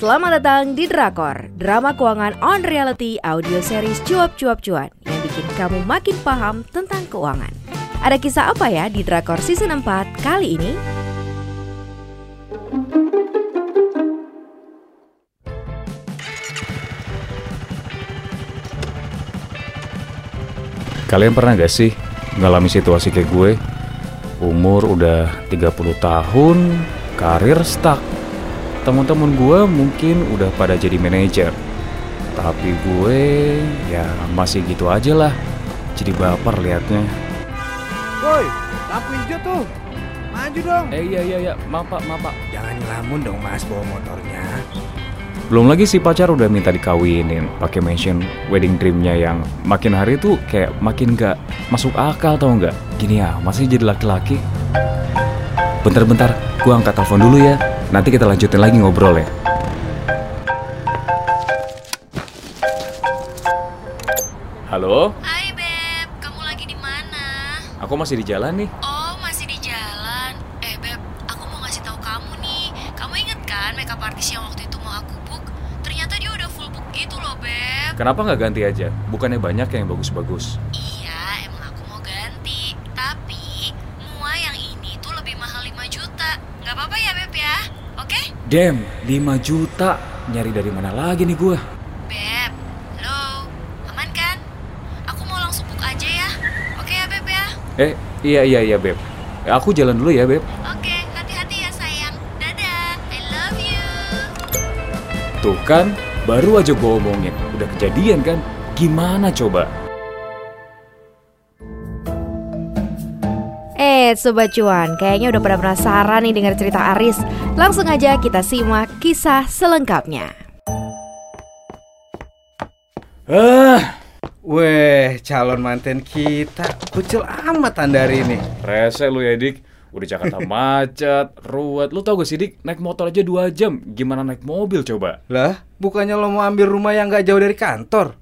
Selamat datang di Drakor, drama keuangan on reality audio series cuap-cuap cuan yang bikin kamu makin paham tentang keuangan. Ada kisah apa ya di Drakor season 4 kali ini? Kalian pernah gak sih ngalami situasi kayak gue? Umur udah 30 tahun, karir stuck. Teman-teman gue mungkin udah pada jadi manajer. Tapi gue ya masih gitu aja lah. Jadi baper liatnya. Woi, lampu hijau tuh. Maju dong. Eh iya iya iya, maaf pak, maaf pak. Jangan ngelamun dong mas bawa motornya. Belum lagi si pacar udah minta dikawinin pakai mention wedding dreamnya yang makin hari tuh kayak makin gak masuk akal tau nggak? Gini ya, masih jadi laki-laki. Bentar-bentar, gua angkat telepon dulu ya. Nanti kita lanjutin lagi ngobrol ya. Halo, Hai Beb, kamu lagi di mana? aku masih di jalan nih. Oh, masih di jalan. Eh Beb, aku mau ngasih tahu kamu nih. Kamu inget kan makeup artist yang waktu itu mau aku book? Ternyata dia udah full book gitu loh Beb. Kenapa nggak ganti aja? Bukannya banyak yang bagus-bagus. Iya, emang aku mau ganti. Tapi mua yang ini tuh lebih mahal 5 juta. Nggak apa-apa ya Beb ya? Oke? Damn, 5 juta. Nyari dari mana lagi nih gua? Beb, halo, aman kan? Aku mau langsung book aja ya. Oke ya Beb ya? Eh, iya iya iya, Beb. Aku jalan dulu ya, Beb. Oke, hati-hati ya sayang. Dadah, I love you. Tuh kan, baru aja gue omongin. Udah kejadian kan? Gimana coba? Eh, Sobat Cuan, kayaknya udah pada penasaran nih dengar cerita Aris. Langsung aja kita simak kisah selengkapnya. Ah, weh calon manten kita kucil amat andari ini. Rese lu ya, Dik. Udah Jakarta macet, ruwet. Lu tau gak sih, Dik? Naik motor aja 2 jam. Gimana naik mobil coba? Lah, bukannya lo mau ambil rumah yang gak jauh dari kantor?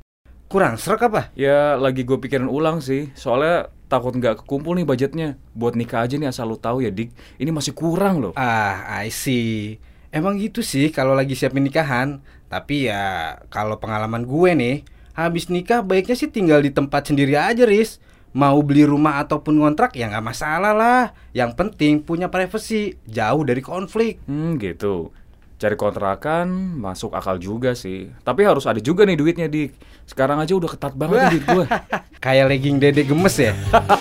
Kurang serak apa? Ya, lagi gue pikirin ulang sih. Soalnya takut nggak kekumpul nih budgetnya. Buat nikah aja nih asal lu tahu ya, Dik. Ini masih kurang loh. Ah, I see. Emang gitu sih kalau lagi siapin nikahan. Tapi ya kalau pengalaman gue nih, habis nikah baiknya sih tinggal di tempat sendiri aja, Riz. Mau beli rumah ataupun ngontrak ya nggak masalah lah. Yang penting punya privacy, jauh dari konflik. Hmm, gitu. Cari kontrakan masuk akal juga sih. Tapi harus ada juga nih duitnya, Dik. Sekarang aja udah ketat banget nih duit gue. Kayak legging dede gemes ya.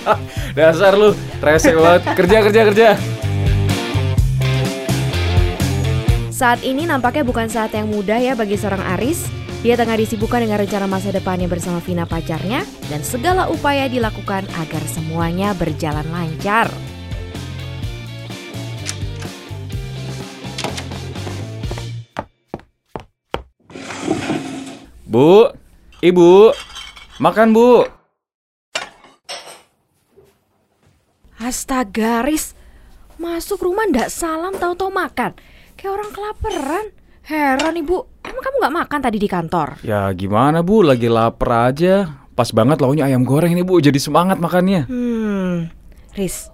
Dasar lu, rese banget. Kerja, kerja, kerja. Saat ini nampaknya bukan saat yang mudah ya bagi seorang Aris. Dia tengah disibukkan dengan rencana masa depannya bersama Vina pacarnya dan segala upaya dilakukan agar semuanya berjalan lancar. Bu, ibu, makan bu. Astaga, Aris. Masuk rumah ndak salam tahu-tahu makan. Kayak orang kelaparan. Heran ibu, emang kamu nggak makan tadi di kantor? Ya gimana bu, lagi lapar aja. Pas banget launya ayam goreng ini bu, jadi semangat makannya. Hmm, Riz,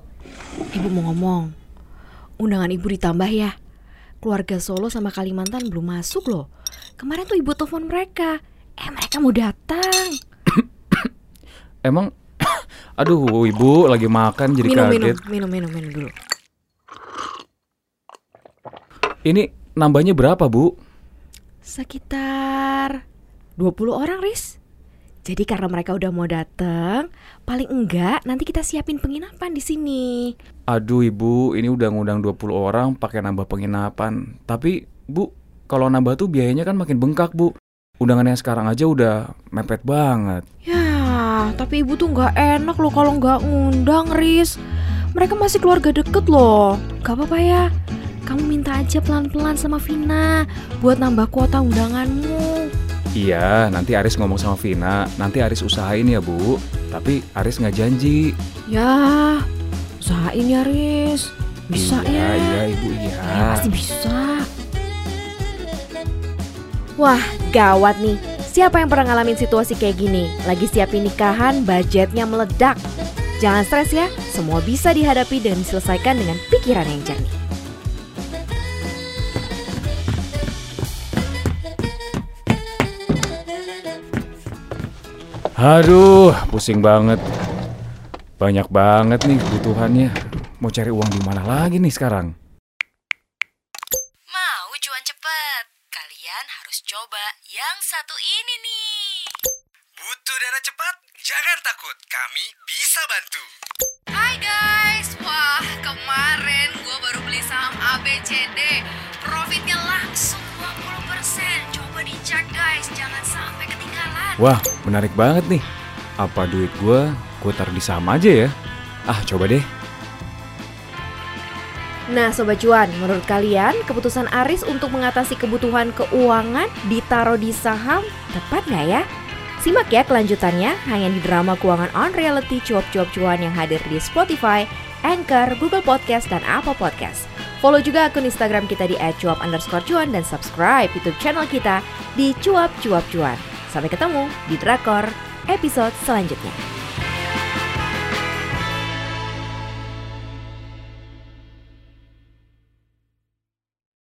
ibu mau ngomong. Undangan ibu ditambah ya. Keluarga Solo sama Kalimantan belum masuk loh. Kemarin tuh ibu telepon mereka. Eh mereka mau datang. Emang, aduh ibu lagi makan jadi minum, kaget. minum, minum, minum dulu. Ini nambahnya berapa bu? Sekitar 20 orang, Riz. Jadi karena mereka udah mau datang, paling enggak nanti kita siapin penginapan di sini. Aduh ibu, ini udah ngundang 20 orang pakai nambah penginapan. Tapi bu, kalau nambah tuh biayanya kan makin bengkak bu. Undangan yang sekarang aja udah mepet banget. Ya, tapi ibu tuh nggak enak loh kalau nggak ngundang, Riz. Mereka masih keluarga deket loh. Gak apa-apa ya. Kamu minta aja pelan-pelan sama Vina buat nambah kuota undanganmu. Iya, nanti Aris ngomong sama Vina. Nanti Aris usahain ya bu. Tapi Aris nggak janji. Ya, usahain ya, Riz. Bisa iya, ya. Iya ibu iya. Ya, pasti bisa. Wah, gawat nih. Siapa yang pernah ngalamin situasi kayak gini? Lagi siapin nikahan, budgetnya meledak. Jangan stres ya, semua bisa dihadapi dan diselesaikan dengan pikiran yang jernih. Aduh, pusing banget. Banyak banget nih kebutuhannya. Mau cari uang di mana lagi nih sekarang? Kalian harus coba yang satu ini nih. Butuh dana cepat? Jangan takut, kami bisa bantu. Hai guys, wah kemarin gue baru beli saham ABCD. Profitnya langsung 20%. Coba dicek guys, jangan sampai ketinggalan. Wah, menarik banget nih. Apa duit gue, gue taruh di saham aja ya? Ah, coba deh. Nah Sobat Cuan, menurut kalian keputusan Aris untuk mengatasi kebutuhan keuangan ditaruh di saham tepat nggak ya? Simak ya kelanjutannya hanya di drama keuangan on reality cuap-cuap cuan yang hadir di Spotify, Anchor, Google Podcast, dan Apple Podcast. Follow juga akun Instagram kita di @cuap underscore cuan dan subscribe YouTube channel kita di cuap cuap cuan. Sampai ketemu di Drakor episode selanjutnya.